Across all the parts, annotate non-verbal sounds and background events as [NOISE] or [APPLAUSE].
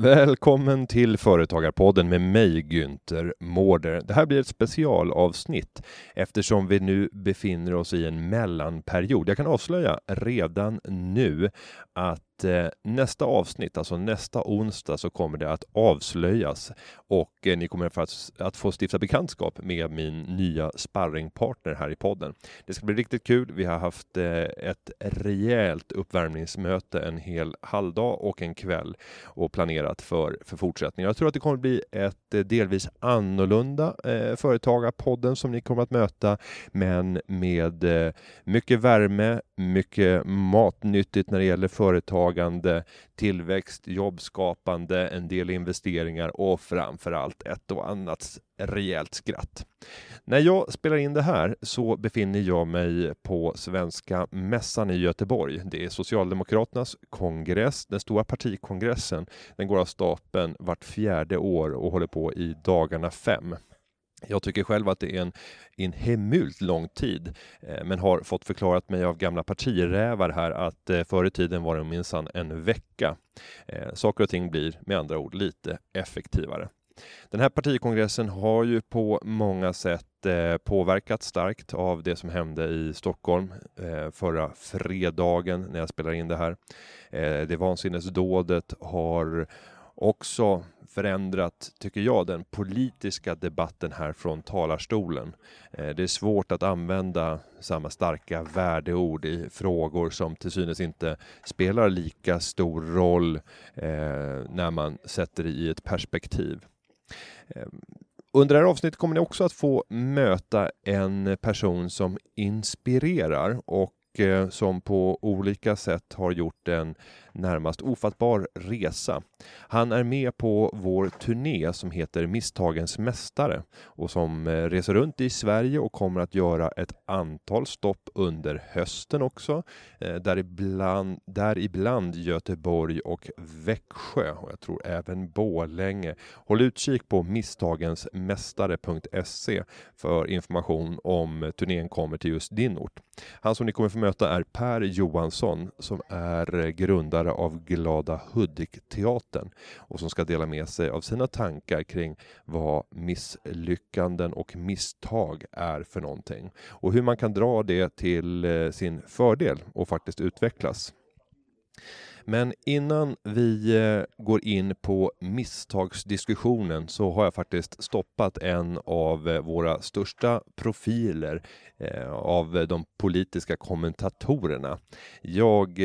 Mm. Välkommen till Företagarpodden med mig Günther Mårder. Det här blir ett specialavsnitt eftersom vi nu befinner oss i en mellanperiod. Jag kan avslöja redan nu att eh, nästa avsnitt, alltså nästa onsdag, så kommer det att avslöjas och eh, ni kommer att, att få stifta bekantskap med min nya sparringpartner här i podden. Det ska bli riktigt kul. Vi har haft eh, ett rejält uppvärmningsmöte en hel halvdag och en kväll och planerat för, för fortsättningen. Jag tror att det kommer bli ett eh, delvis annorlunda eh, företagarpodden som ni kommer att möta, men med eh, mycket värme, mycket matnyttigt när det gäller företag, företagande, tillväxt, jobbskapande, en del investeringar och framförallt ett och annat rejält skratt. När jag spelar in det här så befinner jag mig på Svenska Mässan i Göteborg. Det är Socialdemokraternas kongress, den stora partikongressen. Den går av stapeln vart fjärde år och håller på i dagarna fem. Jag tycker själv att det är en, en hemult lång tid, eh, men har fått förklarat mig av gamla partirävar här att eh, förr i tiden var det minsann en vecka. Eh, saker och ting blir med andra ord lite effektivare. Den här partikongressen har ju på många sätt eh, påverkats starkt av det som hände i Stockholm eh, förra fredagen när jag spelar in det här. Eh, det vansinnesdådet har också förändrat, tycker jag, den politiska debatten här från talarstolen. Eh, det är svårt att använda samma starka värdeord i frågor som till synes inte spelar lika stor roll eh, när man sätter det i ett perspektiv. Ehm, under det här avsnittet kommer ni också att få möta en person som inspirerar och Eh, som på olika sätt har gjort en närmast ofattbar resa. Han är med på vår turné som heter Misstagens mästare och som eh, reser runt i Sverige och kommer att göra ett antal stopp under hösten också. Eh, däribland, däribland Göteborg och Växjö och jag tror även Bålänge. Håll utkik på misstagensmästare.se för information om turnén kommer till just din ort. Han som ni kommer få möta är Per Johansson som är eh, grundare av Glada Hudik-teatern och som ska dela med sig av sina tankar kring vad misslyckanden och misstag är för någonting och hur man kan dra det till eh, sin fördel och faktiskt utvecklas. Men innan vi eh, går in på misstagsdiskussionen så har jag faktiskt stoppat en av eh, våra största profiler eh, av de politiska kommentatorerna. Jag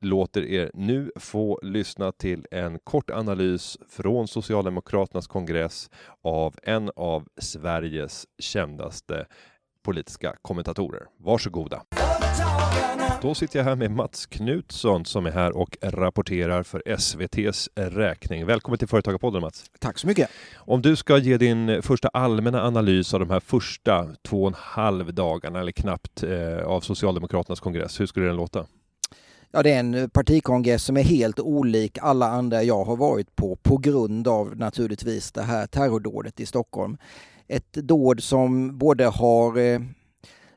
låter er nu få lyssna till en kort analys från Socialdemokraternas kongress av en av Sveriges kändaste politiska kommentatorer. Varsågoda! Då sitter jag här med Mats Knutsson som är här och rapporterar för SVTs räkning. Välkommen till Företagarpodden Mats! Tack så mycket! Om du ska ge din första allmänna analys av de här första två och en halv dagarna eller knappt eh, av Socialdemokraternas kongress, hur skulle den låta? Ja, det är en partikongress som är helt olik alla andra jag har varit på på grund av naturligtvis det här terrordådet i Stockholm. Ett dåd som både har eh,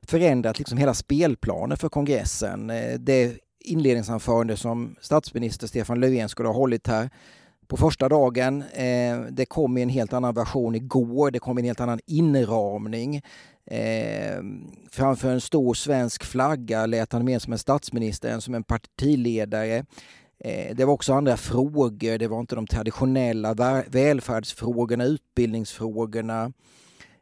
förändrat liksom hela spelplanen för kongressen. Eh, det inledningsanförande som statsminister Stefan Löfven skulle ha hållit här på första dagen. Eh, det kom i en helt annan version igår. Det kom i en helt annan inramning. Eh, framför en stor svensk flagga lät han mer som en statsminister än som en partiledare. Eh, det var också andra frågor. Det var inte de traditionella välfärdsfrågorna, utbildningsfrågorna.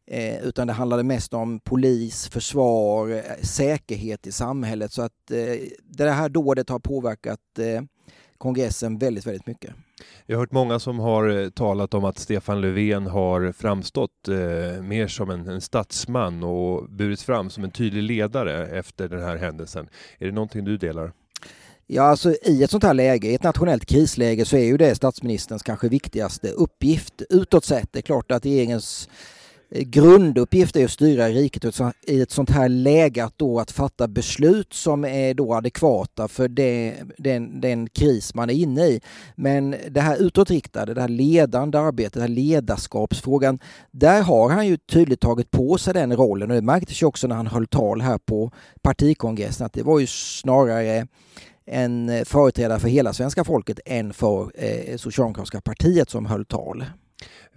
Eh, utan det handlade mest om polis, försvar, eh, säkerhet i samhället. Så att eh, det här dådet har påverkat eh, kongressen väldigt, väldigt mycket. Jag har hört många som har eh, talat om att Stefan Löfven har framstått eh, mer som en, en statsman och burits fram som en tydlig ledare efter den här händelsen. Är det någonting du delar? Ja, alltså i ett sånt här läge, i ett nationellt krisläge, så är ju det statsministerns kanske viktigaste uppgift utåt sett. Det är klart att regeringens Eh, grunduppgift är att styra riket i ett sånt här läge att, då att fatta beslut som är då adekvata för det, den, den kris man är inne i. Men det här utåtriktade, det här ledande arbetet, den här ledarskapsfrågan, där har han ju tydligt tagit på sig den rollen och det märktes ju också när han höll tal här på partikongressen att det var ju snarare en eh, företrädare för hela svenska folket än för eh, Socialdemokratiska partiet som höll tal.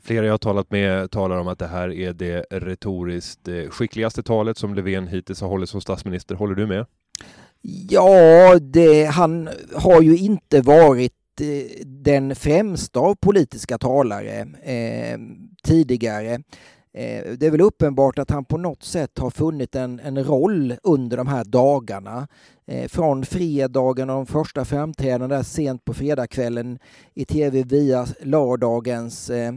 Flera jag har talat med talar om att det här är det retoriskt eh, skickligaste talet som Löfven hittills har hållit som statsminister. Håller du med? Ja, det, han har ju inte varit eh, den främsta av politiska talare eh, tidigare. Eh, det är väl uppenbart att han på något sätt har funnit en, en roll under de här dagarna. Eh, från fredagen och de första framträdandena sent på fredagskvällen i tv via lördagens eh,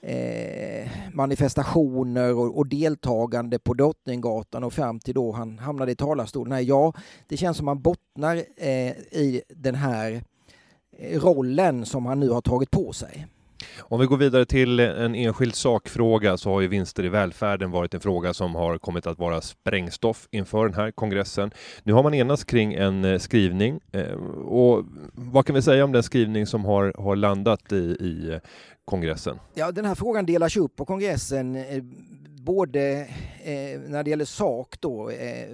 eh, manifestationer och, och, deltagande på Drottninggatan och fram till då han hamnade i talarstolen. Ja, det känns som han bottnar eh, i den här rollen som han nu har tagit på sig. Om vi går vidare till en enskild sakfråga så har ju vinster i välfärden varit en fråga som har kommit att vara sprängstoff inför den här kongressen. Nu har man enats kring en eh, skrivning eh, och vad kan vi säga om den skrivning som har, har landat i, i eh, kongressen? Ja, den här frågan delas upp på kongressen eh, både när det gäller sak då,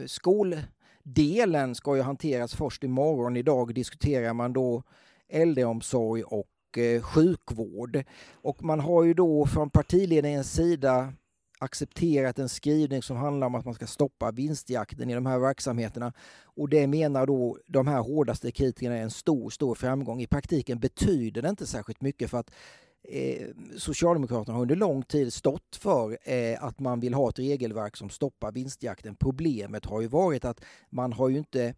skoldelen ska ju hanteras först imorgon. Idag diskuterar man då äldreomsorg och och eh, sjukvård. Och man har ju då från partiledningens sida accepterat en skrivning som handlar om att man ska stoppa vinstjakten i de här verksamheterna. Och det menar då de här hårdaste kritikerna är en stor, stor framgång. I praktiken betyder det inte särskilt mycket för att eh, Socialdemokraterna har under lång tid stått för eh, att man vill ha ett regelverk som stoppar vinstjakten. Problemet har ju varit att man har ju inte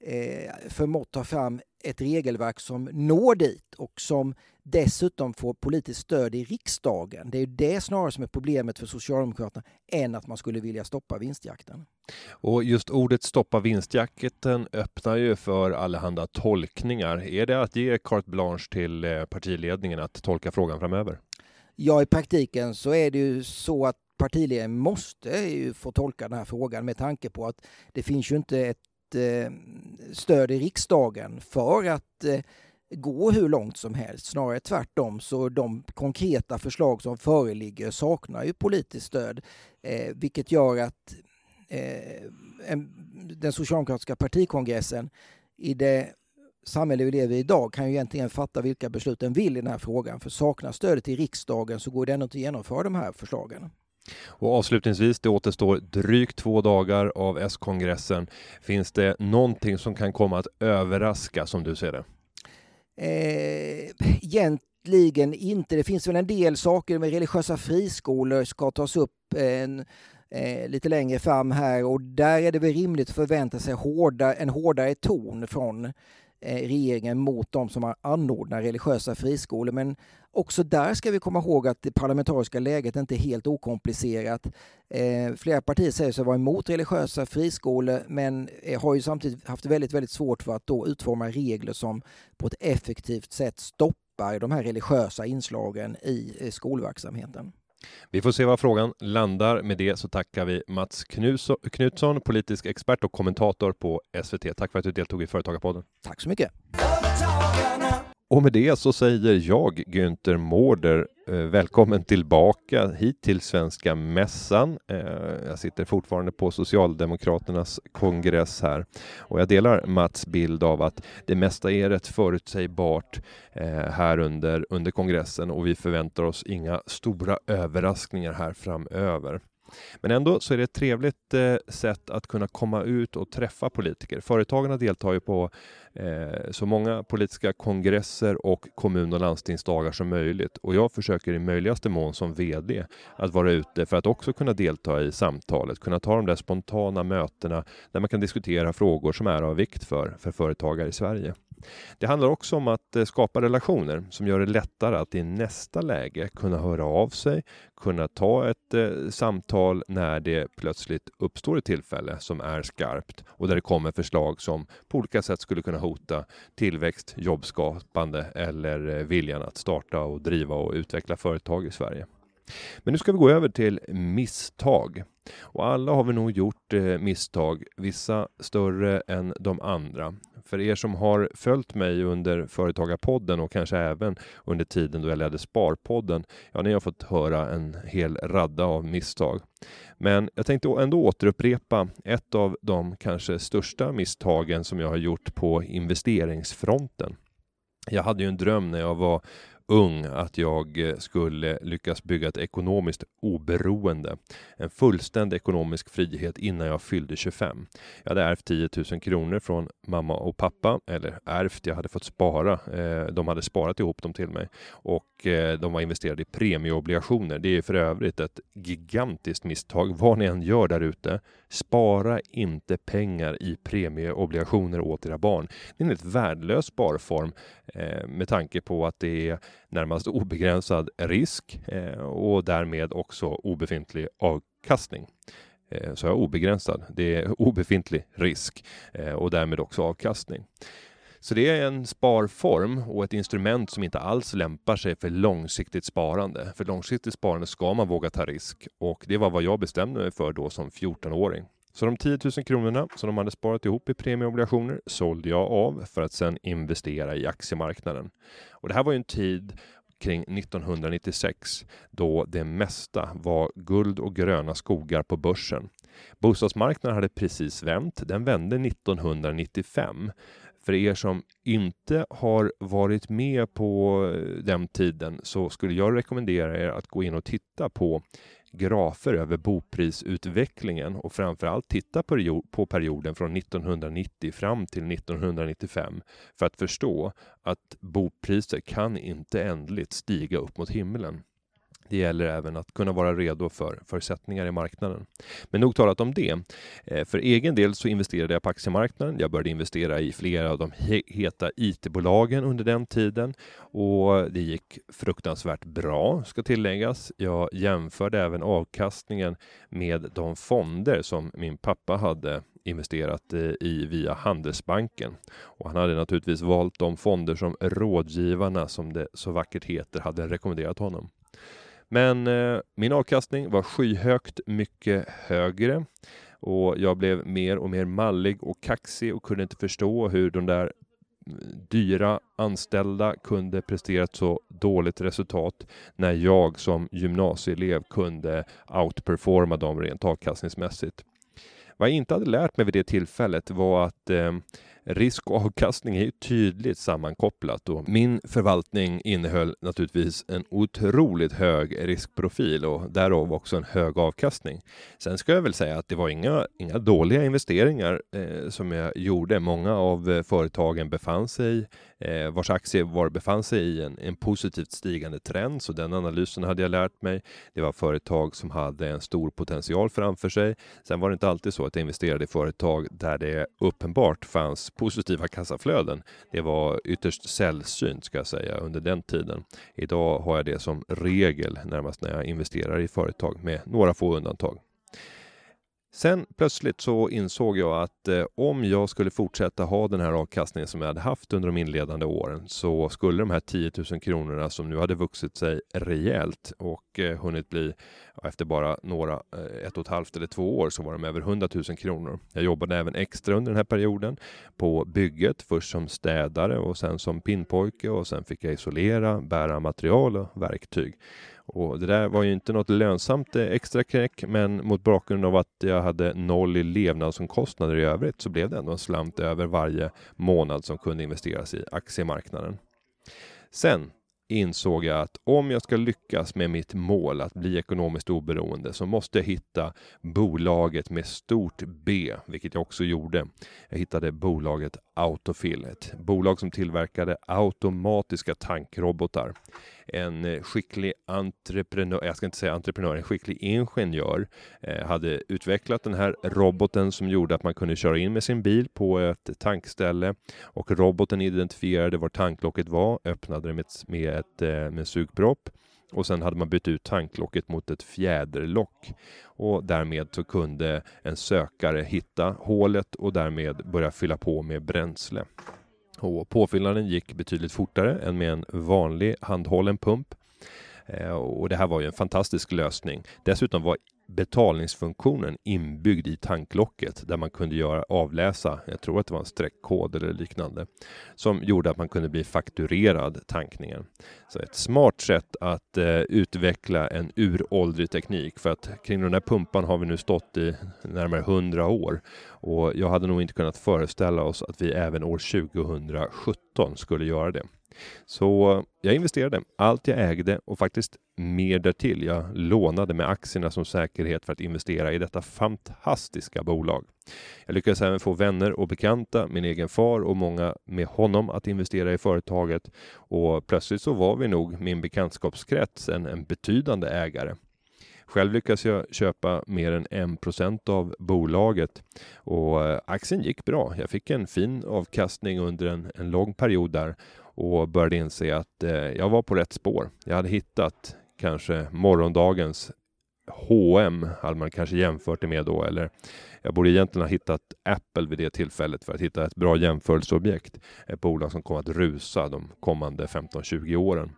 eh, förmått ta fram ett regelverk som når dit och som dessutom får politiskt stöd i riksdagen. Det är det snarare som är problemet för Socialdemokraterna än att man skulle vilja stoppa vinstjakten. Och just ordet stoppa vinstjakten öppnar ju för allehanda tolkningar. Är det att ge carte blanche till eh, partiledningen att tolka frågan framöver? Ja, i praktiken så är det ju så att partiledningen måste ju få tolka den här frågan med tanke på att det finns ju inte ett Eh, stöd i riksdagen för att eh, gå hur långt som helst. Snarare tvärtom, så de konkreta förslag som föreligger saknar ju politiskt stöd, eh, vilket gör att eh, den socialdemokratiska partikongressen i det samhälle vi lever i idag kan ju egentligen fatta vilka beslut den vill i den här frågan. För saknar stödet i riksdagen så går det ändå inte att genomföra de här förslagen. Och avslutningsvis, det återstår drygt två dagar av S-kongressen. Finns det någonting som kan komma att överraska som du ser det? Eh, egentligen inte. Det finns väl en del saker med religiösa friskolor ska tas upp en, eh, lite längre fram här och där är det väl rimligt att förvänta sig hårda, en hårdare ton från Eh, regeringen mot de som anordnar religiösa friskolor. Men Också där ska vi komma ihåg att det parlamentariska läget inte är helt okomplicerat. Eh, flera partier säger sig vara emot religiösa friskolor men eh, har ju samtidigt haft väldigt, väldigt svårt för att då utforma regler som på ett effektivt sätt stoppar de här religiösa inslagen i skolverksamheten. Vi får se var frågan landar. Med det så tackar vi Mats Knutsson, politisk expert och kommentator på SVT. Tack för att du deltog i Företagarpodden. Tack så mycket. Och med det så säger jag, Günther Mårder, eh, välkommen tillbaka hit till Svenska Mässan. Eh, jag sitter fortfarande på Socialdemokraternas kongress här och jag delar Mats bild av att det mesta är rätt förutsägbart eh, här under, under kongressen och vi förväntar oss inga stora överraskningar här framöver. Men ändå så är det ett trevligt eh, sätt att kunna komma ut och träffa politiker. Företagarna deltar ju på eh, så många politiska kongresser och kommun och landstingsdagar som möjligt. Och jag försöker i möjligaste mån som VD att vara ute för att också kunna delta i samtalet, kunna ta de där spontana mötena där man kan diskutera frågor som är av vikt för, för företagare i Sverige. Det handlar också om att eh, skapa relationer som gör det lättare att i nästa läge kunna höra av sig, kunna ta ett eh, samtal när det plötsligt uppstår ett tillfälle som är skarpt och där det kommer förslag som på olika sätt skulle kunna hota tillväxt, jobbskapande eller eh, viljan att starta och driva och utveckla företag i Sverige. Men nu ska vi gå över till misstag. Och alla har vi nog gjort eh, misstag, vissa större än de andra. För er som har följt mig under Företagarpodden och kanske även under tiden då jag ledde Sparpodden, ja, ni har fått höra en hel radda av misstag. Men jag tänkte ändå återupprepa ett av de kanske största misstagen som jag har gjort på investeringsfronten. Jag hade ju en dröm när jag var ung att jag eh, skulle lyckas bygga ett ekonomiskt oberoende. En fullständig ekonomisk frihet innan jag fyllde 25. Jag hade ärvt 10 000 kronor från mamma och pappa, eller ärvt, jag hade fått spara. Eh, de hade sparat ihop dem till mig och eh, de var investerade i premieobligationer. Det är för övrigt ett gigantiskt misstag vad ni än gör där ute. Spara inte pengar i premieobligationer åt era barn. Det är en helt värdelös sparform med tanke på att det är närmast obegränsad risk eh, och därmed också obefintlig avkastning. Eh, så jag obegränsad, det är obefintlig risk eh, och därmed också avkastning. Så det är en sparform och ett instrument som inte alls lämpar sig för långsiktigt sparande. För långsiktigt sparande ska man våga ta risk och det var vad jag bestämde mig för då som 14-åring. Så de 10 000 kronorna som de hade sparat ihop i premieobligationer sålde jag av för att sedan investera i aktiemarknaden. Och det här var ju en tid kring 1996 då det mesta var guld och gröna skogar på börsen. Bostadsmarknaden hade precis vänt. Den vände 1995. För er som inte har varit med på eh, den tiden så skulle jag rekommendera er att gå in och titta på grafer över boprisutvecklingen och framförallt titta på, perioden från 1990 fram till 1995 för att förstå att bopriser kan inte ändligt stiga upp mot himlen. Det gäller även att kunna vara redo för förutsättningar i marknaden. Men nog talat om det. Eh, för egen del så investerade jag på aktiemarknaden. Jag började investera i flera av de heta IT-bolagen under den tiden och det gick fruktansvärt bra ska tilläggas. Jag jämförde även avkastningen med de fonder som min pappa hade investerat eh, i via Handelsbanken. Och han hade naturligtvis valt de fonder som rådgivarna, som det så vackert heter, hade rekommenderat honom. Men eh, min avkastning var skyhögt mycket högre och jag blev mer och mer mallig och kaxig och kunde inte förstå hur de där mm, dyra anställda kunde prestera ett så dåligt resultat när jag som gymnasieelev kunde outperforma dem rent avkastningsmässigt. Vad jag inte hade lärt mig vid det tillfället var att eh, risk och avkastning är ju tydligt sammankopplat och min förvaltning innehöll naturligtvis en otroligt hög riskprofil och därav också en hög avkastning. Sen ska jag väl säga att det var inga, inga dåliga investeringar eh, som jag gjorde. Många av eh, företagen befann sig eh, vars aktier var befann sig i en, en positivt stigande trend, så den analysen hade jag lärt mig. Det var företag som hade en stor potential framför sig. Sen var det inte alltid så att jag investerade i företag där det uppenbart fanns positiva kassaflöden. Det var ytterst sällsynt ska jag säga under den tiden. Idag har jag det som regel närmast när jag investerar i företag med några få undantag. Sen plötsligt så insåg jag att eh, om jag skulle fortsätta ha den här avkastningen som jag hade haft under de inledande åren så skulle de här 10 000 kronorna som nu hade vuxit sig rejält och eh, hunnit bli efter bara några, eh, ett och ett halvt eller två år så var de över 100 000 kronor. Jag jobbade även extra under den här perioden på bygget, först som städare och sen som pinnpojke och sen fick jag isolera, bära material och verktyg. Och det där var ju inte något lönsamt eh, extra knäck, men mot bakgrund av att jag hade noll i levnadsomkostnader i övrigt så blev det ändå en slant över varje månad som kunde investeras i aktiemarknaden. Sen insåg jag att om jag ska lyckas med mitt mål att bli ekonomiskt oberoende så måste jag hitta bolaget med stort B, vilket jag också gjorde. Jag hittade bolaget Autofill, ett bolag som tillverkade automatiska tankrobotar en eh, skicklig entreprenör, jag ska inte säga entreprenör, en skicklig ingenjör eh, hade utvecklat den här roboten som gjorde att man kunde köra in med sin bil på ett tankställe. Och roboten identifierade var tanklocket var, öppnade det med, med ett eh, med sugpropp. Och sen hade man bytt ut tanklocket mot ett fjäderlock. Och därmed så kunde en sökare hitta hålet och därmed börja fylla på med bränsle. Och påfyllnaden gick betydligt fortare än med en vanlig handhållen pump. Eh, och det här var ju en fantastisk lösning. Dessutom var betalningsfunktionen inbyggd i tanklocket där man kunde göra, avläsa, jag tror att det var en streckkod eller liknande, som gjorde att man kunde bli fakturerad tankningen. Så ett smart sätt att eh, utveckla en uråldrig teknik för att kring den här pumpan har vi nu stått i närmare hundra år och jag hade nog inte kunnat föreställa oss att vi även år 2017 skulle göra det. Så jag investerade allt jag ägde och faktiskt mer därtill. Jag lånade med aktierna som säkerhet för att investera i detta fantastiska bolag. Jag lyckades även få vänner och bekanta, min egen far och många med honom att investera i företaget och plötsligt så var vi nog min bekantskapskrets en, en betydande ägare. Själv lyckades jag köpa mer än 1% av bolaget och eh, aktien gick bra. Jag fick en fin avkastning under en, en lång period där och började inse att eh, jag var på rätt spår. Jag hade hittat kanske morgondagens H&M hade man kanske jämfört det med då, eller jag borde egentligen ha hittat Apple vid det tillfället för att hitta ett bra jämförelseobjekt. Ett bolag som kommer att rusa de kommande 15-20 åren.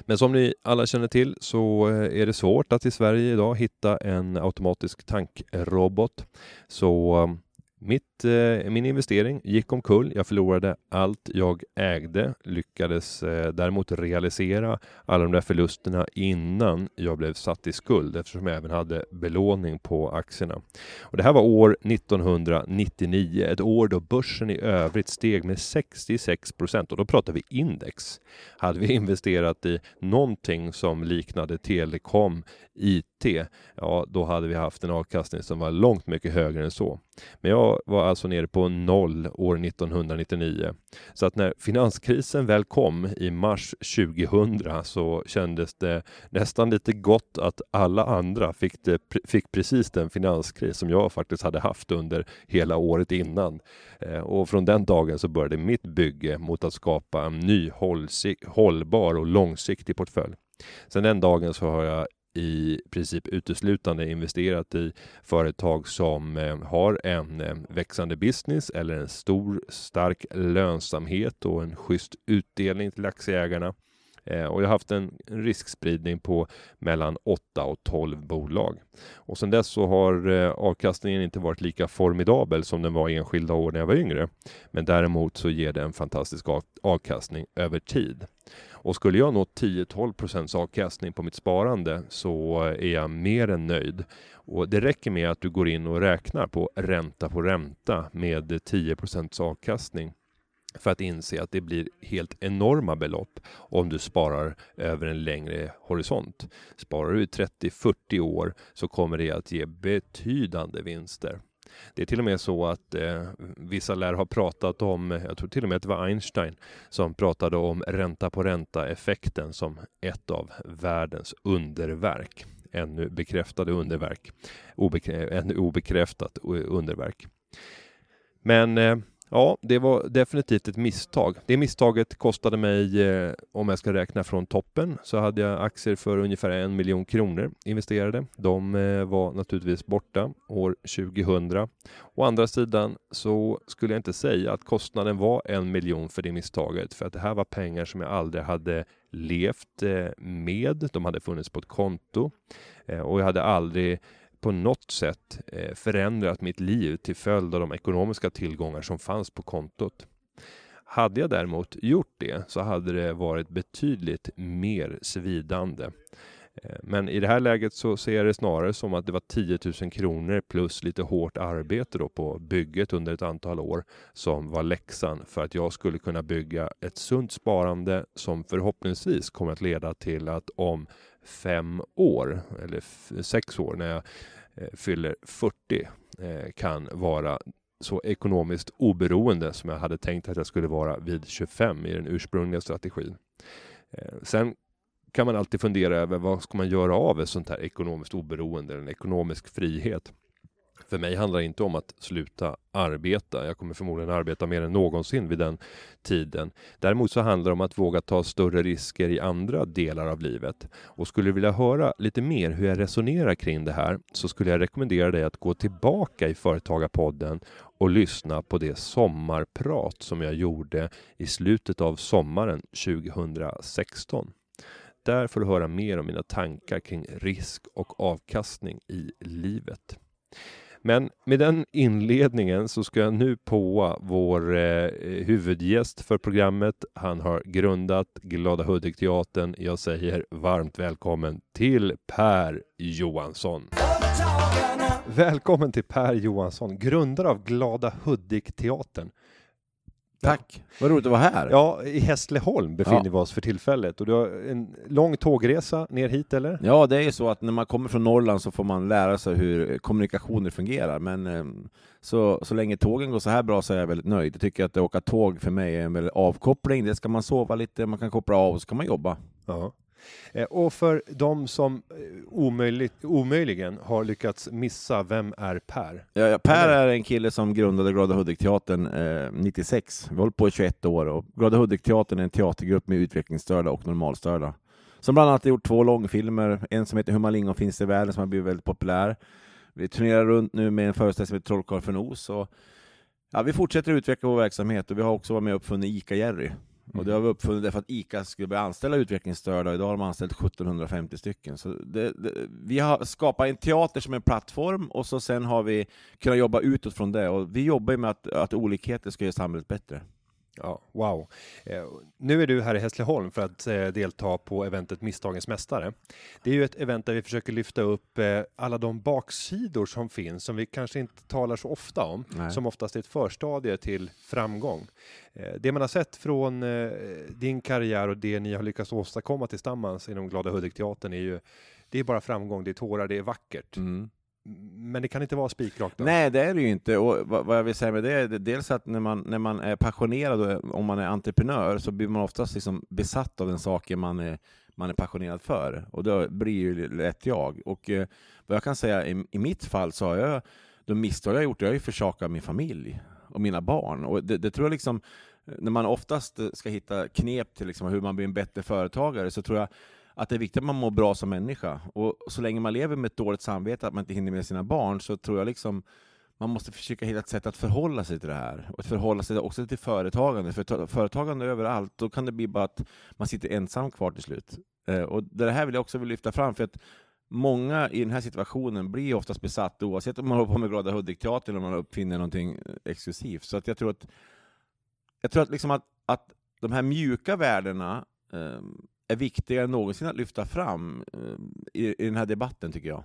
Men som ni alla känner till så eh, är det svårt att i Sverige idag hitta en automatisk tankrobot. Så eh, mitt, eh, min investering gick omkull. Jag förlorade allt jag ägde, lyckades eh, däremot realisera alla de där förlusterna innan jag blev satt i skuld eftersom jag även hade belåning på aktierna. Och det här var år 1999, ett år då börsen i övrigt steg med 66 procent och då pratar vi index. Hade vi investerat i någonting som liknade telekom, IT, ja då hade vi haft en avkastning som var långt mycket högre än så. Men jag var alltså nere på noll år 1999. Så att när finanskrisen väl kom i mars 2000 så kändes det nästan lite gott att alla andra fick, det, fick precis den finanskris som jag faktiskt hade haft under hela året innan. Eh, och från den dagen så började mitt bygge mot att skapa en ny hållbar och långsiktig portfölj. Sen den dagen så har jag i princip uteslutande investerat i företag som eh, har en eh, växande business eller en stor stark lönsamhet och en schysst utdelning till aktieägarna. Eh, och jag har haft en riskspridning på mellan 8 och 12 bolag. Och sedan dess så har avkastningen inte varit lika formidabel som den var enskilda år när jag var yngre. Men däremot så ger det en fantastisk avkastning över tid. Och skulle jag nå 10-12% avkastning på mitt sparande så är jag mer än nöjd. Och det räcker med att du går in och räknar på ränta på ränta med 10% avkastning för att inse att det blir helt enorma belopp om du sparar över en längre horisont. Sparar du i 30-40 år så kommer det att ge betydande vinster. Det är till och med så att eh, vissa lär ha pratat om, jag tror till och med att det var Einstein som pratade om ränta på ränta effekten som ett av världens underverk. Ännu bekräftade underverk. Obekrä ännu obekräftat underverk. Men eh, Ja, det var definitivt ett misstag. Det misstaget kostade mig, eh, om jag ska räkna från toppen, så hade jag aktier för ungefär en miljon kronor investerade. De eh, var naturligtvis borta år 2000. Å andra sidan så skulle jag inte säga att kostnaden var en miljon för det misstaget, för att det här var pengar som jag aldrig hade levt eh, med. De hade funnits på ett konto eh, och jag hade aldrig på något sätt eh, förändrat mitt liv till följd av de ekonomiska tillgångar som fanns på kontot. Hade jag däremot gjort det så hade det varit betydligt mer svidande. Eh, men i det här läget så ser jag det snarare som att det var 10 000 kronor plus lite hårt arbete då på bygget under ett antal år som var läxan för att jag skulle kunna bygga ett sunt sparande som förhoppningsvis kommer att leda till att om fem år, eller sex år, när jag eh, fyller 40, eh, kan vara så ekonomiskt oberoende som jag hade tänkt att jag skulle vara vid 25 i den ursprungliga strategin. Eh, sen kan man alltid fundera över vad ska man göra av ett sånt här ekonomiskt oberoende, en ekonomisk frihet. För mig handlar det inte om att sluta arbeta. Jag kommer förmodligen arbeta mer än någonsin vid den tiden. Däremot så handlar det om att våga ta större risker i andra delar av livet. Och skulle du vilja höra lite mer hur jag resonerar kring det här så skulle jag rekommendera dig att gå tillbaka i Företagarpodden och lyssna på det sommarprat som jag gjorde i slutet av sommaren 2016. där får du höra mer om mina tankar kring risk och avkastning i livet. Men med den inledningen så ska jag nu på vår eh, huvudgäst för programmet. Han har grundat Glada Hudik-teatern. Jag säger varmt välkommen till Per Johansson. Välkommen till Per Johansson, grundare av Glada Hudik-teatern. Tack, vad roligt att vara här. Ja, i Hässleholm befinner Ja. vi oss för tillfället och du har en lång tågresa ner hit eller? Ja, det är ju så att när man kommer från Norrland så får man lära sig hur kommunikationer fungerar, men eh, så, så länge tågen går så här bra så är jag väldigt nöjd. Jag tycker att att åka tåg för mig är en väldigt avkoppling. Det ska man sova lite, man kan koppla av och så kan man jobba. Ja. Eh, Och för de som eh, omöjligt, omöjligen har lyckats missa, vem är Per? Ja, ja, per är en kille som grundade Glada Hudik-teatern eh, 96. Vi har hållit på i 21 år och Glada Hudik-teatern är en teatergrupp med utvecklingsstörda och normalstörda. Som bland annat har gjort två långfilmer, en som heter Hur man lingon finns i världen som har blivit väldigt populär. Vi turnerar runt nu med en föreställning som heter Trollkarl från Os. Och, ja, vi fortsätter utveckla vår verksamhet och vi har också varit med och uppfunnit ICA-Jerry. Och det har vi uppfunnit därför att ICA skulle börja anställa utvecklingsstörda, och idag har de anställt 1750 stycken. Så det, det, vi har skapat en teater som en plattform, och så sen har vi kunnat jobba utåt från det. Och vi jobbar med att, att olikheter ska göra samhället bättre. Ja, wow. Eh, nu är du här i Hässleholm för att eh, delta på eventet Misstagens Mästare. Det är ju ett event där vi försöker lyfta upp eh, alla de baksidor som finns, som vi kanske inte talar så ofta om, Nej. som oftast är ett förstadie till framgång. Det man har sett från din karriär och det ni har lyckats åstadkomma tillsammans inom Glada Hudik-teatern är ju, det är bara framgång, det är tårar, det är vackert. Men det kan inte vara spikrakt? Nej, det är det ju inte. Och vad jag vill säga med det är dels att när man, när man är passionerad och om man är entreprenör så blir man oftast liksom besatt av den saken man är, man är passionerad för. Och då blir ju lätt jag. Och eh, vad jag kan säga i, i mitt fall så har jag, de misstag jag har gjort, jag har ju försakat min familj och mina barn. Och det, det tror jag liksom, när man oftast ska hitta knep till liksom hur man blir en bättre företagare så tror jag att det är viktigt att man mår bra som människa. Och så länge man lever med ett dåligt samvete, att man inte hinner med sina barn, så tror jag liksom man måste försöka hitta ett sätt att förhålla sig till det här. Och att förhålla sig också till företagande. För företagande överallt, då kan det bli bara att man sitter ensam kvar till slut. Eh, och det här vill jag också vill lyfta fram, för att många i den här situationen blir oftast besatta, oavsett om man håller på med Glada Hudik-teatern eller om man uppfinner någonting eh, exklusivt. Så att jag tror att, jag tror att, liksom att, att de här mjuka värdena eh, är viktigare än någonsin att lyfta fram eh, i, i den här debatten, tycker jag.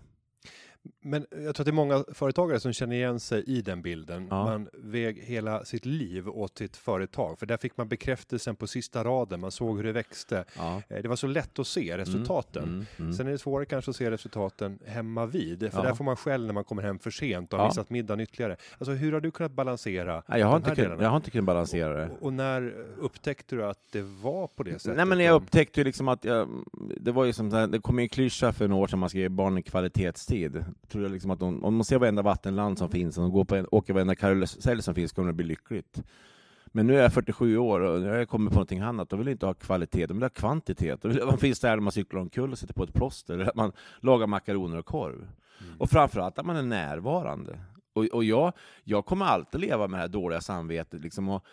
Men jag tror att det är många företagare som känner igen sig i den bilden. Ja. Man väg hela sitt liv åt sitt företag, för där fick man bekräftelsen på sista raden. Man såg hur det växte. Ja. Eh, Det var så lätt att se resultaten. Mm, mm. Sen är det svårare kanske att se resultaten hemma vid, för Ja. där får man själv när man kommer hem för sent och har missat middagen ytterligare. Alltså hur har du kunnat balansera Nej, jag, har inte kunnat, jag har inte kunnat balansera det. Och, och när upptäckte du att det var på det sättet? Nej, men jag upptäckte liksom att jag, det var ju som det kom en klyscha för några år sedan man ska ge barnen kvalitetstid. Tror jag liksom att de, om de ser varenda vattenland som finns, och de går på en, åker varenda karusell som finns, kommer det bli lyckligt. Men nu är jag 47 år och nu har jag kommit på någonting annat. De vill inte ha kvalitet, de vill ha kvantitet. De vill, man finns där när man cyklar omkull och sätter på ett plåster, eller att man lagar makaroner och korv. Och framförallt att man är närvarande. Och, och jag, jag kommer alltid leva med det här dåliga samvetet. Liksom, och,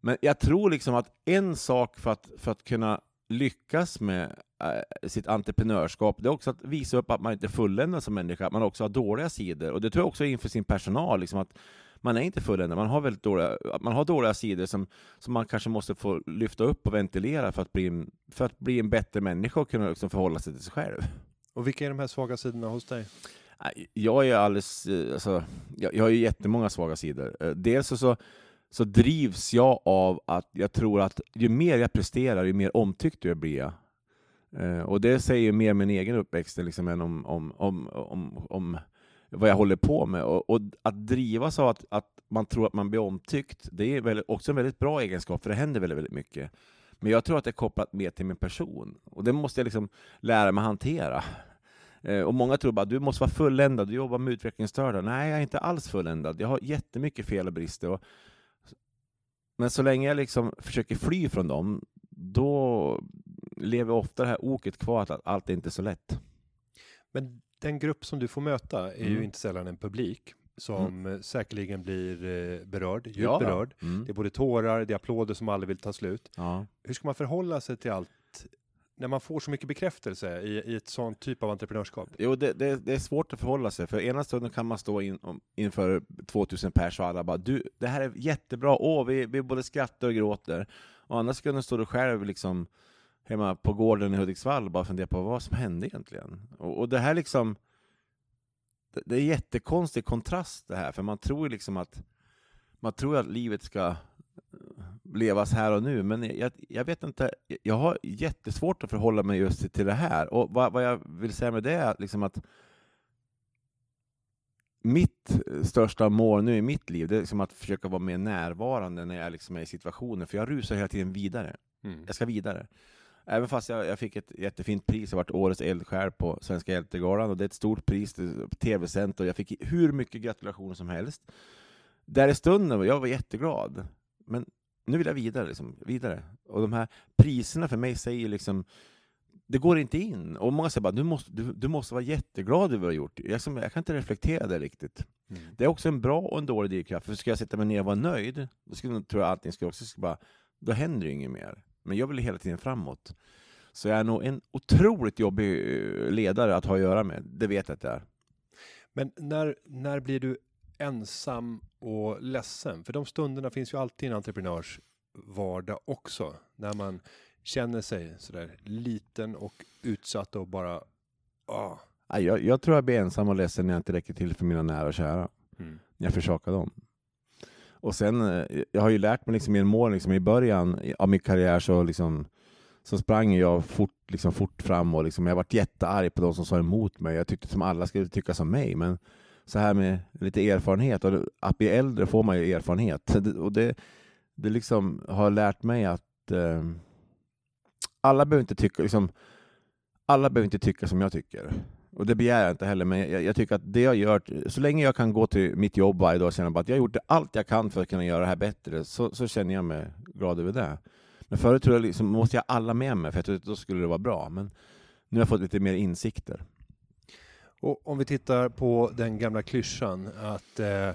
men jag tror liksom att en sak för att, för att kunna lyckas med eh, sitt entreprenörskap, det är också att visa upp att man inte är fulländad som människa, att man också har dåliga sidor. Och det tror jag också inför sin personal, liksom att man är inte fulländad, man har väldigt dåliga, man har dåliga sidor som, som man kanske måste få lyfta upp och ventilera för att bli en, för att bli en bättre människa och kunna liksom förhålla sig till sig själv. Och vilka är de här svaga sidorna hos dig? Jag är alldeles, eh, alltså, jag, jag har ju jättemånga svaga sidor. Eh, Dels så, så, så drivs jag av att jag tror att ju mer jag presterar, ju mer omtyckt jag blir jag. Eh, Och det säger ju mer min egen uppväxt liksom, än om, om, om, om, om vad jag håller på med. Och, och att drivas av att, att man tror att man blir omtyckt, det är väl också en väldigt bra egenskap, för det händer väldigt, väldigt mycket. Men jag tror att det är kopplat mer till min person. Och det måste jag liksom lära mig hantera. Eh, Och många tror bara du måste vara fulländad, du jobbar med utvecklingsstörda. Nej, jag är inte alls fulländad. Jag har jättemycket fel och brister. Och... Men så länge jag liksom försöker fly från dem, då lever ofta det här oket kvar att allt är inte så lätt. Men den grupp som du får möta är ju Mm. inte sällan en publik som eh, säkerligen blir eh, berörd, djupt ja. berörd. Mm. Det är både tårar, det är applåder som aldrig vill ta slut. Ja. Hur ska man förhålla sig till allt när man får så mycket bekräftelse i, i ett sånt typ av entreprenörskap? Jo, det, det, det är svårt att förhålla sig, för ena stunden kan man stå in, om- inför 2000 pers och alla bara du, det här är jättebra, åh, vi, vi både skrattar och gråter. Och andra stunden står du själv liksom hemma på gården i Hudiksvall och bara funderar på vad som hände egentligen. Och, och det här liksom, det, det är jättekonstig kontrast det här, för man tror ju liksom att man tror att livet ska levas här och nu, men jag, jag vet inte, jag har jättesvårt att förhålla mig just till det här. Och vad, vad jag vill säga med det är liksom att mitt största mål nu i mitt liv, det är liksom att försöka vara mer närvarande när jag liksom är i situationen, för jag rusar hela tiden vidare. Mm. Jag ska vidare. Även fast jag, jag fick ett jättefint pris, jag varit Årets eldsjäl på Svenska hjältegalan, och det är ett stort pris, tv-sänt, och jag fick hur mycket gratulationer som helst. Där i stunden, jag var jätteglad. Men nu vill jag vidare, liksom, vidare. Och de här priserna för mig säger liksom, det går inte in. Och många säger bara, du måste, du, du måste vara jätteglad över vad du har gjort. Jag, som, jag kan inte reflektera det riktigt. Mm. Det är också en bra och en dålig drivkraft. För ska jag sätta mig ner och vara nöjd, då skulle jag tror jag allting skulle också skulle bara, då händer det inget mer. Men jag vill hela tiden framåt. Så jag är nog en otroligt jobbig eh, ledare att ha att göra med. Det vet jag att jag är. Men när, när blir du ensam och ledsen? För de stunderna finns ju alltid i en entreprenörs vardag också. När man känner sig sådär liten och utsatt och bara... Ah. Jag, jag tror jag blir ensam och ledsen när jag inte räcker till för mina nära och kära. Mm. när jag försakar dem. Och sen, eh, jag har ju lärt mig liksom i en mål, liksom i början av min karriär så, liksom, så sprang jag fort, liksom fort fram och liksom, jag varit jättearg på de som sa emot mig. Jag tyckte som alla skulle tycka som mig, men så här med lite erfarenhet, och att bli äldre får man ju erfarenhet. [LAUGHS] Det- Och det, det liksom har lärt mig att eh, alla behöver inte tycka, liksom, alla behöver inte tycka som jag tycker. Och det begär jag inte heller, men jag, jag tycker att det jag gör, så länge jag kan gå till mitt jobb varje dag och känna att jag har gjort allt jag kan för att kunna göra det här bättre, så, så känner jag mig glad över det. Men förut tror jag liksom, måste jag ha alla med mig, för jag trodde att då skulle det vara bra. Men nu har jag fått lite mer insikter. Och om vi tittar på den gamla klyschan att eh, eh,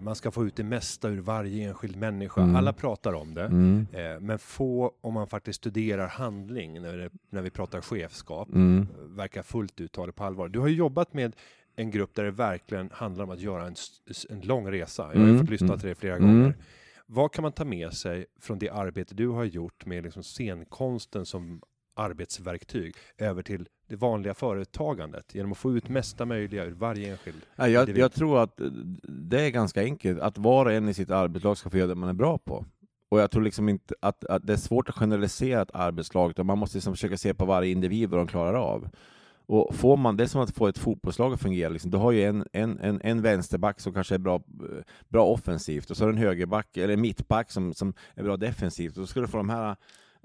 man ska få ut det mesta ur varje enskild människa. Mm. Alla pratar om det. Mm. Eh, men få, om man faktiskt studerar handling när, det, när vi pratar chefskap, Mm. verkar fullt ut ta det på allvar. Du har ju jobbat med en grupp där det verkligen handlar om att göra en, en lång resa. Jag har ju Mm, fått lyssna mm. till det flera Mm. gånger. Vad kan man ta med sig från det arbete du har gjort med liksom scenkonsten som arbetsverktyg över till det vanliga företagandet genom att få ut mesta möjliga ur varje enskild? Ja, jag, jag tror att eh, det är ganska enkelt, att var och en i sitt arbetslag ska få göra det man är bra på. Och jag tror liksom inte att, att det är svårt att generalisera ett arbetslag, utan man måste liksom försöka se på varje individ vad de klarar av. Och får man, det är som att få ett fotbollslag att fungera. Liksom. Du har ju en, en, en, en vänsterback som kanske är bra, eh, bra offensivt, och så har du en högerback, eller en mittback som, som är bra defensivt. Och då ska du få de här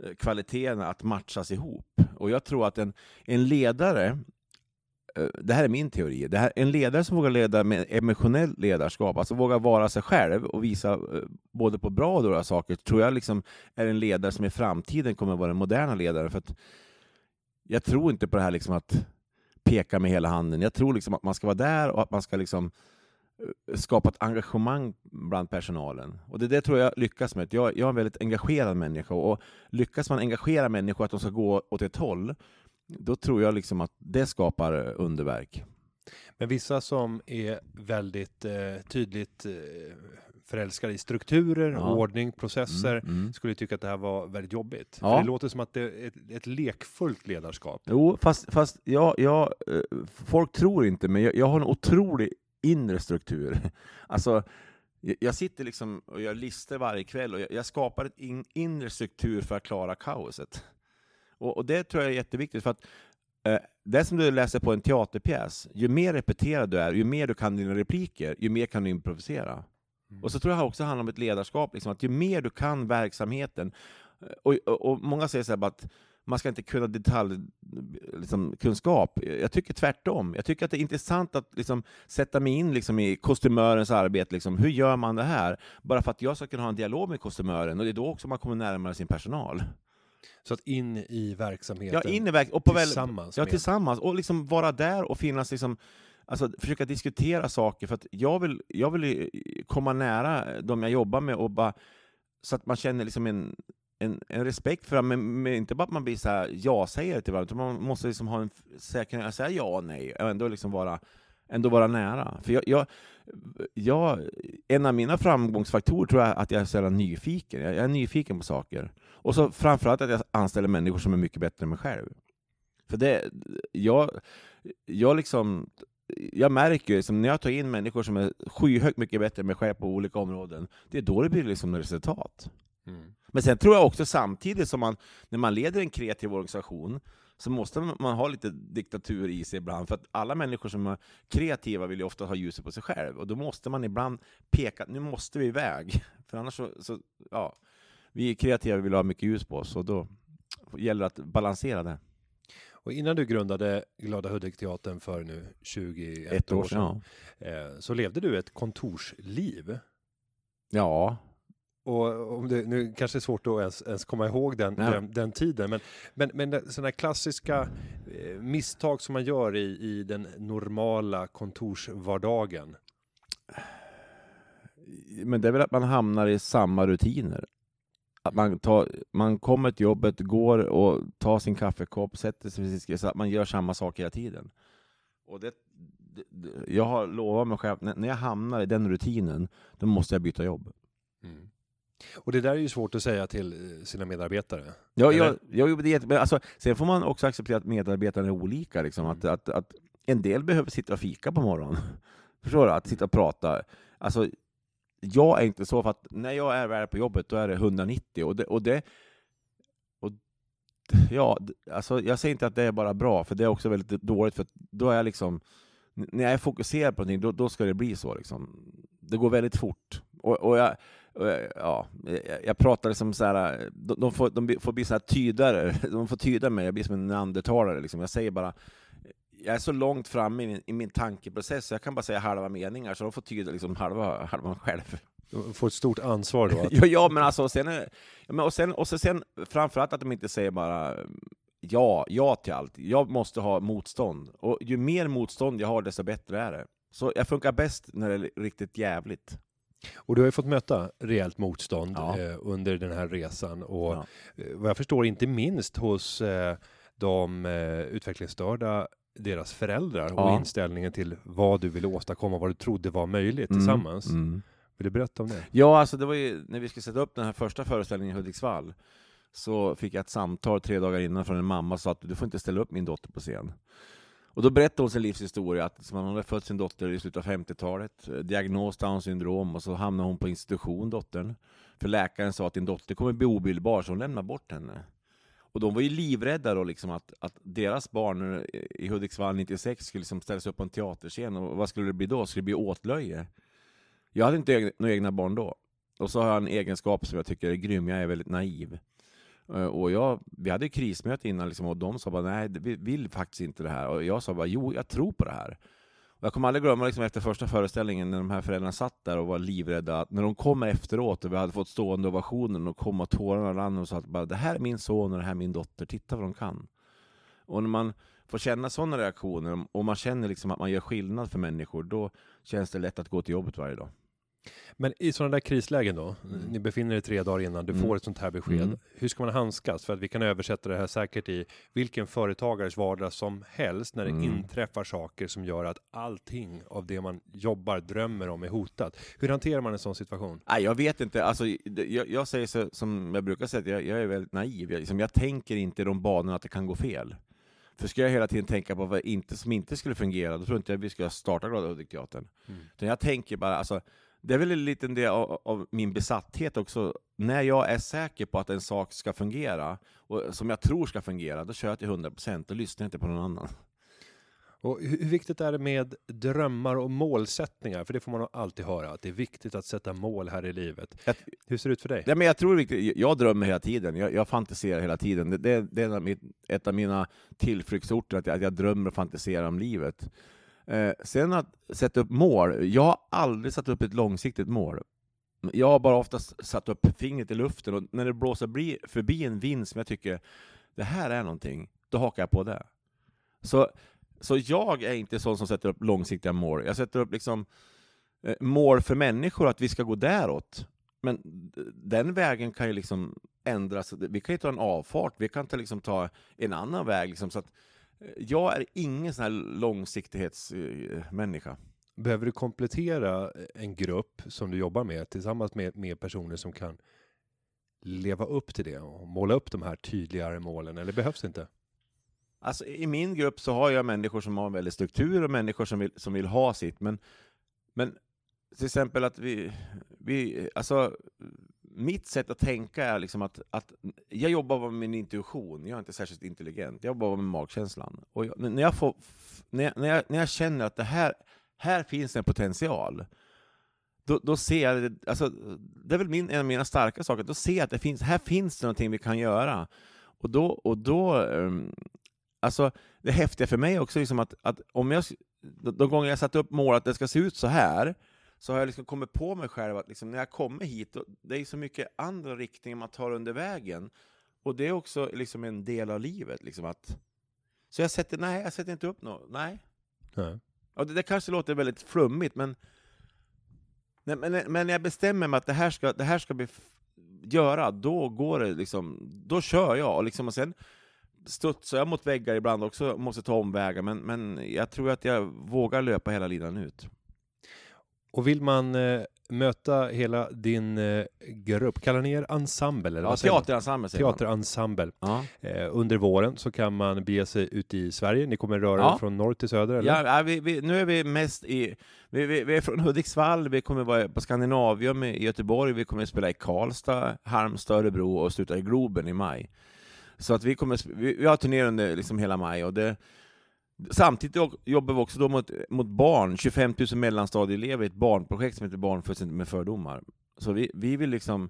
Eh, kvaliteterna att matchas ihop. Och jag tror att en, en ledare eh, det här är min teori, det här, en ledare som vågar leda med emotionellt ledarskap, alltså vågar vara sig själv och visa eh, både på bra och dåliga saker, tror jag liksom är en ledare som i framtiden kommer att vara den moderna ledaren. För att jag tror inte på det här liksom att peka med hela handen. Jag tror liksom att man ska vara där och att man ska liksom eh, skapa ett engagemang bland personalen. Och det det tror jag lyckas med. Jag, jag är en väldigt engagerad människa och lyckas man engagera människor att de ska gå åt ett håll, då tror jag liksom att det skapar eh, underverk. Men vissa som är väldigt eh, tydligt eh, förälskade i strukturer, Ja. ordning, processer, Mm, mm. skulle tycka att det här var väldigt jobbigt. Ja. För det låter som att det är ett, ett lekfullt ledarskap. Jo, fast, fast jag, jag, eh, folk tror inte, men jag, jag har en otrolig inre struktur. [LAUGHS] Alltså, jag sitter liksom och gör listor varje kväll och jag, skapar ett in, inre struktur för att klara kaoset. Och, och det tror jag är jätteviktigt, för att eh, det som du läser på en teaterpjäs. Ju mer repeterad du är, ju mer du kan dina repliker, ju mer kan du improvisera. Och så tror jag också handlar om ett ledarskap, liksom, att ju mer du kan verksamheten, eh, och, och, och många säger så här att man ska inte kunna detaljkunskap. Liksom, kunskap. jag tycker tvärtom. Jag tycker att det är intressant att liksom, sätta mig in liksom, i kostymörens arbete. Liksom. Hur gör man det här? Bara för att jag ska kunna ha en dialog med kostymören, och det är då också man kommer närmare sin personal. Så att in i verksamheten Ja, in i verk- och på väl, tillsammans Ja, tillsammans. Och liksom vara där och finnas liksom, alltså försöka diskutera saker. För att jag vill, jag vill komma nära de jag jobbar med och bara, så att man känner liksom en, en, en respekt för att men, men inte bara att man blir så här ja-sägare till varandra, utan man måste liksom ha en säkerhet att säga ja och nej, och ändå liksom vara, ändå vara nära. För jag, jag, jag, en av mina framgångsfaktorer tror jag är att jag är så jävla nyfiken. Jag, jag är nyfiken på saker. Och så framförallt att jag anställer människor som är mycket bättre än mig själv. För det, jag, jag liksom jag märker ju, liksom, när jag tar in människor som är skyhögt mycket bättre än mig själv på olika områden, det är då det blir liksom resultat. Mm. Men sen tror jag också samtidigt som man, när man leder en kreativ organisation, så måste man ha lite diktatur i sig ibland, för att alla människor som är kreativa vill ju ofta ha ljuset på sig själv, och då måste man ibland peka att nu måste vi iväg, [LAUGHS] för annars så, så ja, vi är kreativa vill ha mycket ljus på oss, och då gäller det att balansera det. Och innan du grundade Glada Hudik-teatern för nu 21 Ett år år sedan, sedan. eh, så levde du ett kontorsliv. Ja. Och om det, nu kanske det är svårt att ens, ens komma ihåg den, den, den tiden, men, men, men sådana klassiska eh, misstag som man gör i, i den normala kontorsvardagen. Men det är väl att man hamnar i samma rutiner. Att man, tar, man kommer till jobbet, går och tar sin kaffekopp, sätter sig skrivbord, så att man gör samma sak hela tiden. Och det, det, jag har lovat mig själv, när, när jag hamnar i den rutinen, då måste jag byta jobb. Och det där är ju svårt att säga till eh, sina medarbetare. Ja, Eller? jag, jag, det är alltså, sen får man också acceptera att medarbetarna är olika. Liksom. Att, att, att en del behöver sitta och fika på morgonen. [LAUGHS] Förstår du? Att sitta och prata. Alltså, jag är inte så, för att när jag är väl på jobbet, då är det 190. Och det, och det, och, ja, alltså, jag säger inte att det är bara bra, för det är också väldigt dåligt. För då är jag liksom, när jag är fokuserad på någonting, då, då ska det bli så. Liksom. Det går väldigt fort. Och, och jag, ja, jag, pratar liksom så här, de, de, får, de får bli så här tydare, [LAUGHS] de får tyda mig, jag blir som en neandertalare. Liksom. Jag säger bara, jag är så långt framme i min, i min tankeprocess, så jag kan bara säga halva meningar, så de får tyda liksom halva, halva själv. De får ett stort ansvar då. Att, [LAUGHS] Ja, ja men alltså, sen, ja, men, och sen, och så sen framförallt att de inte säger bara ja, ja till allt. Jag måste ha motstånd. Och ju mer motstånd jag har, desto bättre är det. Så jag funkar bäst när det är riktigt jävligt. Och du har ju fått möta rejält motstånd Ja. eh, under den här resan. Och Ja. eh, vad jag förstår, inte minst hos eh, de eh, utvecklingsstörda, deras föräldrar och Ja. inställningen till vad du ville åstadkomma, vad du trodde var möjligt Mm, tillsammans. mm. Vill du berätta om det? Ja, alltså det var ju när vi skulle sätta upp den här första föreställningen i Hudiksvall, så fick jag ett samtal tre dagar innan från en mamma som sa att du får inte ställa upp min dotter på scen. Och då berättade hon sin livshistoria, att man hon hade fött sin dotter i slutet av 50-talet, eh, diagnos Downs syndrom, och så hamnade hon på institution, dottern. För läkaren sa att din dotter kommer bli obildbar, så hon lämnar bort henne. Och de var ju livrädda då liksom att, att deras barn eh, i Hudiksvall 96 skulle liksom ställas upp på en teaterscen, och vad skulle det bli då? Skulle det bli åtlöje? Jag hade inte egna, några egna barn då. Och så har jag en egenskap som jag tycker är grym, jag är väldigt naiv. Eh, och jag, vi hade krismöte innan liksom, och de sa bara nej, vi vill faktiskt inte det här. Och jag sa bara jo, jag tror på det här. Och jag kommer aldrig glömma liksom, efter första föreställningen när de här föräldrarna satt där och var livrädda, att när de kom efteråt och vi hade fått stående ovationen och kom och tårarna rann och sa att bara, det här är min son och det här är min dotter, titta vad de kan. Och när man får känna sådana reaktioner och man känner liksom att man gör skillnad för människor, då känns det lätt att gå till jobbet varje dag. Men i sådana där krislägen då, Mm. ni befinner er tre dagar innan du Mm. får ett sånt här besked. Mm. Hur ska man handskas? För att vi kan översätta det här säkert i vilken företagares vardag som helst när det Mm. inträffar saker som gör att allting av det man jobbar, drömmer om är hotat. Hur hanterar man en sån situation? Nej, jag vet inte. Alltså, jag, jag säger så, som jag brukar säga, att jag, jag är väldigt naiv. Jag, liksom, jag tänker inte i de banorna att det kan gå fel. För ska jag hela tiden tänka på vad inte, som inte skulle fungera, då tror inte jag vi ska starta Glada Hudik-teatern. Mm. Utan jag tänker bara, alltså, det är väl en liten del av, av min besatthet också. När jag är säker på att en sak ska fungera, och som jag tror ska fungera, då kör jag till 100% och lyssnar inte på någon annan. Och hur, viktigt är det med drömmar och målsättningar? För det får man alltid höra, att det är viktigt att sätta mål här i livet. Jag- Hur ser det ut för dig? Ja, men jag tror viktigt. Jag drömmer hela tiden, jag, jag fantiserar hela tiden. Det, det, det är ett av mina tillflyktsorter, att jag, att jag drömmer och fantiserar om livet. Eh, sen att sätta upp mål. Jag har aldrig satt upp ett långsiktigt mål. Jag har bara oftast satt upp fingret i luften och när det blåser bli, förbi en vind som jag tycker, det här är någonting, då hakar jag på det. Så, så jag är inte sån som sätter upp långsiktiga mål. Jag sätter upp liksom eh, mål för människor, att vi ska gå däråt. Men den vägen kan ju liksom ändras. vi kan ju ta en avfart, vi kan ta, liksom, ta en annan väg. Liksom, så att, eh, jag är ingen sån här långsiktighetsmänniska. Behöver du komplettera en grupp som du jobbar med tillsammans med, med personer som kan leva upp till det och måla upp de här tydligare målen, eller behövs det inte? Alltså, I min grupp så har jag människor som har en väldig struktur och människor som vill, som vill ha sitt. Men, men till exempel att vi, vi... Alltså, mitt sätt att tänka är liksom att, att jag jobbar med min intuition, jag är inte särskilt intelligent, jag jobbar med magkänslan. Och jag, när, jag får, när, jag, när, jag, när jag känner att det här, här finns en potential, då, då ser jag, det- alltså, det är väl min, en av mina starka saker, då ser jag att det finns, här finns det någonting vi kan göra. Och då, och då um, alltså det häftiga för mig också liksom att, att om jag, de de gånger jag satt upp mål att det ska se ut så här, så har jag liksom kommit på mig själv att liksom när jag kommer hit, då, det är så mycket andra riktningar man tar under vägen. Och det är också liksom en del av livet. Liksom att, så jag sätter, nej, jag sätter inte upp något. Nej. Nej. Och det, det kanske låter väldigt flummigt, men, nej, men, men jag bestämmer mig att det här ska, det här ska f- göra, då går det liksom, då kör jag. Och, liksom, och sen studsar jag mot väggar ibland också, och måste ta omvägar, men, men jag tror att jag vågar löpa hela linan ut. Och vill man eh, möta hela din eh, grupp, kallar ni er ensemble? Eller Ja, teaterensemble säger. Teaterensemble. Ja. Eh, under våren så kan man bege sig ut i Sverige. Ni kommer röra Ja. er från norr till söder, eller? Ja, vi, vi, nu är vi mest i... Vi, vi, vi är från Hudiksvall, vi kommer vara på Skandinavium i Göteborg, vi kommer spela i Karlstad, Halmstad, Örebro och sluta i Globen i maj. Så att vi, kommer, vi, vi har turné under liksom hela maj. Och det, samtidigt jobbar vi också då mot, mot barn, 25 000 mellanstadieelever i ett barnprojekt som heter Barn föds inte med fördomar. Så vi, vi vill liksom...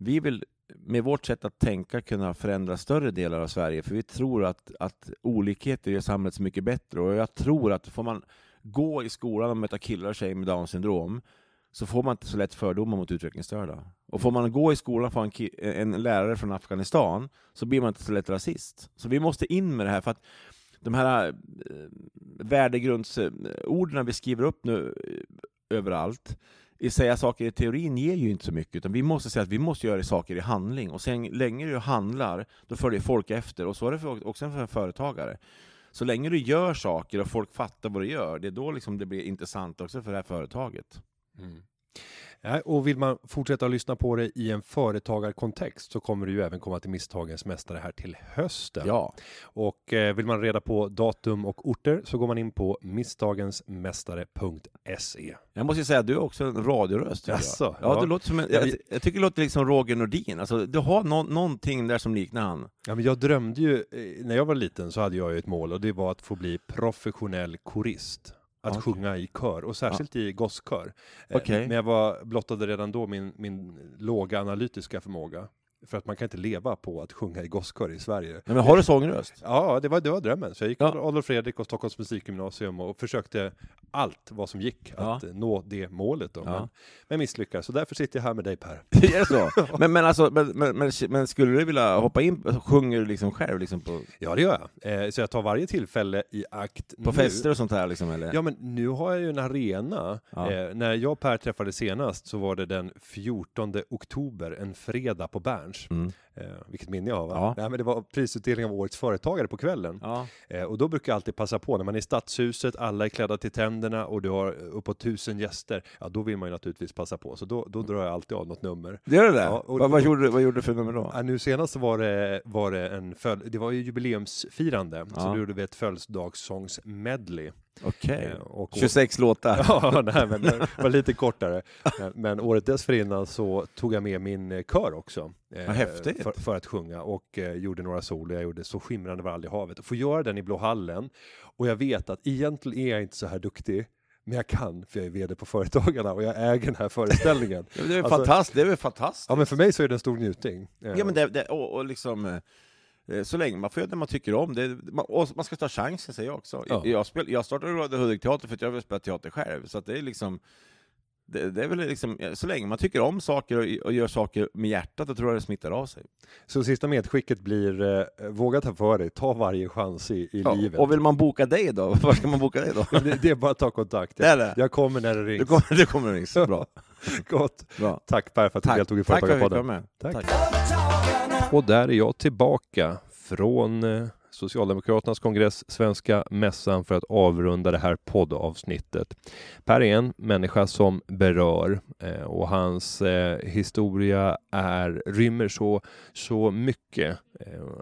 Vi vill med vårt sätt att tänka kunna förändra större delar av Sverige, för vi tror att, att olikheter gör samhället så mycket bättre. Och jag tror att får man gå i skolan och möta killar och tjejer med Downs syndrom, så får man inte så lätt fördomar mot utvecklingsstörda. Och får man gå i skolan och få en, en lärare från Afghanistan, så blir man inte så lätt rasist. Så vi måste in med det här, för att de här eh, värdegrundsorden vi skriver upp nu eh, överallt, i säga saker i teorin ger ju inte så mycket, utan vi måste säga att vi måste göra saker i handling. Och sen länge du handlar, då följer folk efter. Och så är det för, också för en företagare. Så länge du gör saker och folk fattar vad du gör, det är då liksom det blir intressant också för det här företaget. Mm. Och vill man fortsätta lyssna på det i en företagarkontext så kommer det ju även komma till Misstagens Mästare här till hösten. Ja. Och eh, vill man reda på datum och orter så går man in på misstagensmästare.se. Jag måste ju säga att du är också en radioröst. Jaså? Ja, Ja. Du låter som en, Ja, jag, jag tycker det låter liksom Roger Nordin. Alltså, du har nå, någonting där som liknar han. Ja, men jag drömde ju, eh, när jag var liten så hade jag ju ett mål och det var att få bli professionell korist. Att Okej. sjunga i kör och särskilt i gosskör. Eh, Okej. Men jag var blottade redan då min, min låga analytiska förmåga. För att man kan inte leva på att sjunga i gosskör i Sverige. Nej, men har du sångröst? Ja, det var, det var drömmen. Så jag gick Ja. Adolf Fredrik och Stockholms musikgymnasium och försökte allt vad som gick Ja. att eh, nå det målet. Då. Ja. Men, men misslyckades. Så därför sitter jag här med dig Per. [LAUGHS] är det så? Men, men, alltså, men, men, men, skulle du vilja hoppa in, alltså, sjunger du liksom själv liksom på, Ja, det gör jag. Eh, så jag tar varje tillfälle i akt på nu. fester och sånt här? Liksom, eller? Ja, men nu har jag ju en arena. Ja. Eh, när jag och Per träffades senast så var det den 14 oktober, en fredag på Berns. Mm. Eh, vilket minne jag har va? Ja. Nej, men det var prisutdelning av Årets Företagare på kvällen. Ja. Eh, och då brukar jag alltid passa på, när man är i stadshuset, alla är klädda till tänderna och du har uppåt tusen gäster, ja då vill man ju naturligtvis passa på. Så då, då drar jag alltid av något nummer. Gör det det? Ja, och- vad, vad, gjorde, du- vad gjorde du för nummer då? Ja, nu senast så var det, var det en föl- det var ju jubileumsfirande, så Ja. då gjorde vi ett födelsedagssångsmedley. Okej. Eh, och- 26 låtar. [LAUGHS] Ja, nej, men det var lite kortare. Men- Men året dessförinnan så tog jag med min eh, kör också. eh, Vad häftigt. För, för att sjunga och eh, gjorde några solo. Jag gjorde Så skimrande var aldrig havet. Och få göra den i Blå hallen. Och jag vet att egentligen är jag inte så här duktig. Men jag kan, för jag är vd på Företagarna och jag äger den här föreställningen. [LAUGHS] Det är, Alltså- fantastiskt, det är väl fantastiskt? Ja, men för mig så är det en stor njutning. Ja, men det, det, och, och liksom, så länge man får göra det man tycker om, det, man, och man ska ta chansen säger jag också. Ja. Jag, spel, jag startade Radio Hudik Teater för att jag vill spela teater själv, så det är liksom det, det är väl liksom, så länge man tycker om saker och, och gör saker med hjärtat, då tror jag det smittar av sig. Så sista medskicket blir, eh, våga ta för dig, ta varje chans i, i Ja, livet. och vill man boka dig då? [LAUGHS] Var ska man boka dig då? det, det är bara att ta kontakt. Det det? Jag kommer när det rings. Det kommer, det kommer ringa. [LAUGHS] Så bra. Gott. bra. Tack Per för att du Tack, deltog i tack för att jag fick vara Företagarpodden. med. Tack. Företagarna. Och där är jag tillbaka från eh, Socialdemokraternas kongress Svenska mässan för att avrunda det här poddavsnittet. Per är en människa som berör eh, och hans eh, historia är, rymmer så, så mycket.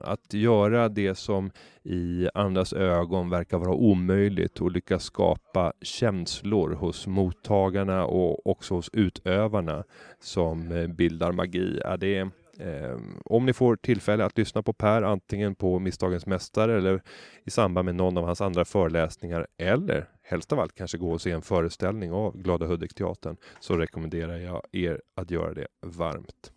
Att göra det som i andras ögon verkar vara omöjligt och lyckas skapa känslor hos mottagarna och också hos utövarna som bildar magi. Ja, det är Eh, om ni får tillfälle att lyssna på Per, antingen på Misstagens Mästare eller i samband med någon av hans andra föreläsningar eller helst av allt kanske gå och se en föreställning av Glada Hudik-teatern så rekommenderar jag er att göra det varmt.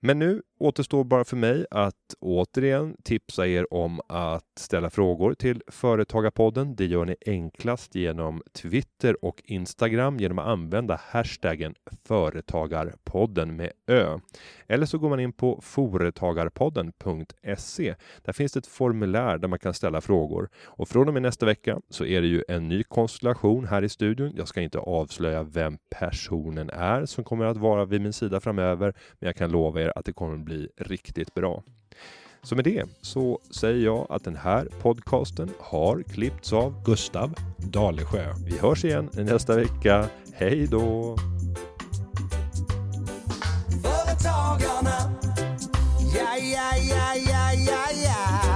Men nu återstår bara för mig att återigen tipsa er om att ställa frågor till Företagarpodden. Det gör ni enklast genom Twitter och Instagram genom att använda hashtaggen Företagarpodden med Ö. Eller så går man in på Företagarpodden.se. Där finns det ett formulär där man kan ställa frågor. Och från och med nästa vecka så är det ju en ny konstellation här i studion. Jag ska inte avslöja vem personen är som kommer att vara vid min sida framöver, men jag kan lova er att det kommer bli riktigt bra. Så med det så säger jag att den här podcasten har klippts av Gustav Dalesjö. Vi hörs igen nästa vecka. Hej då! Företagarna, ja, ja, ja, ja.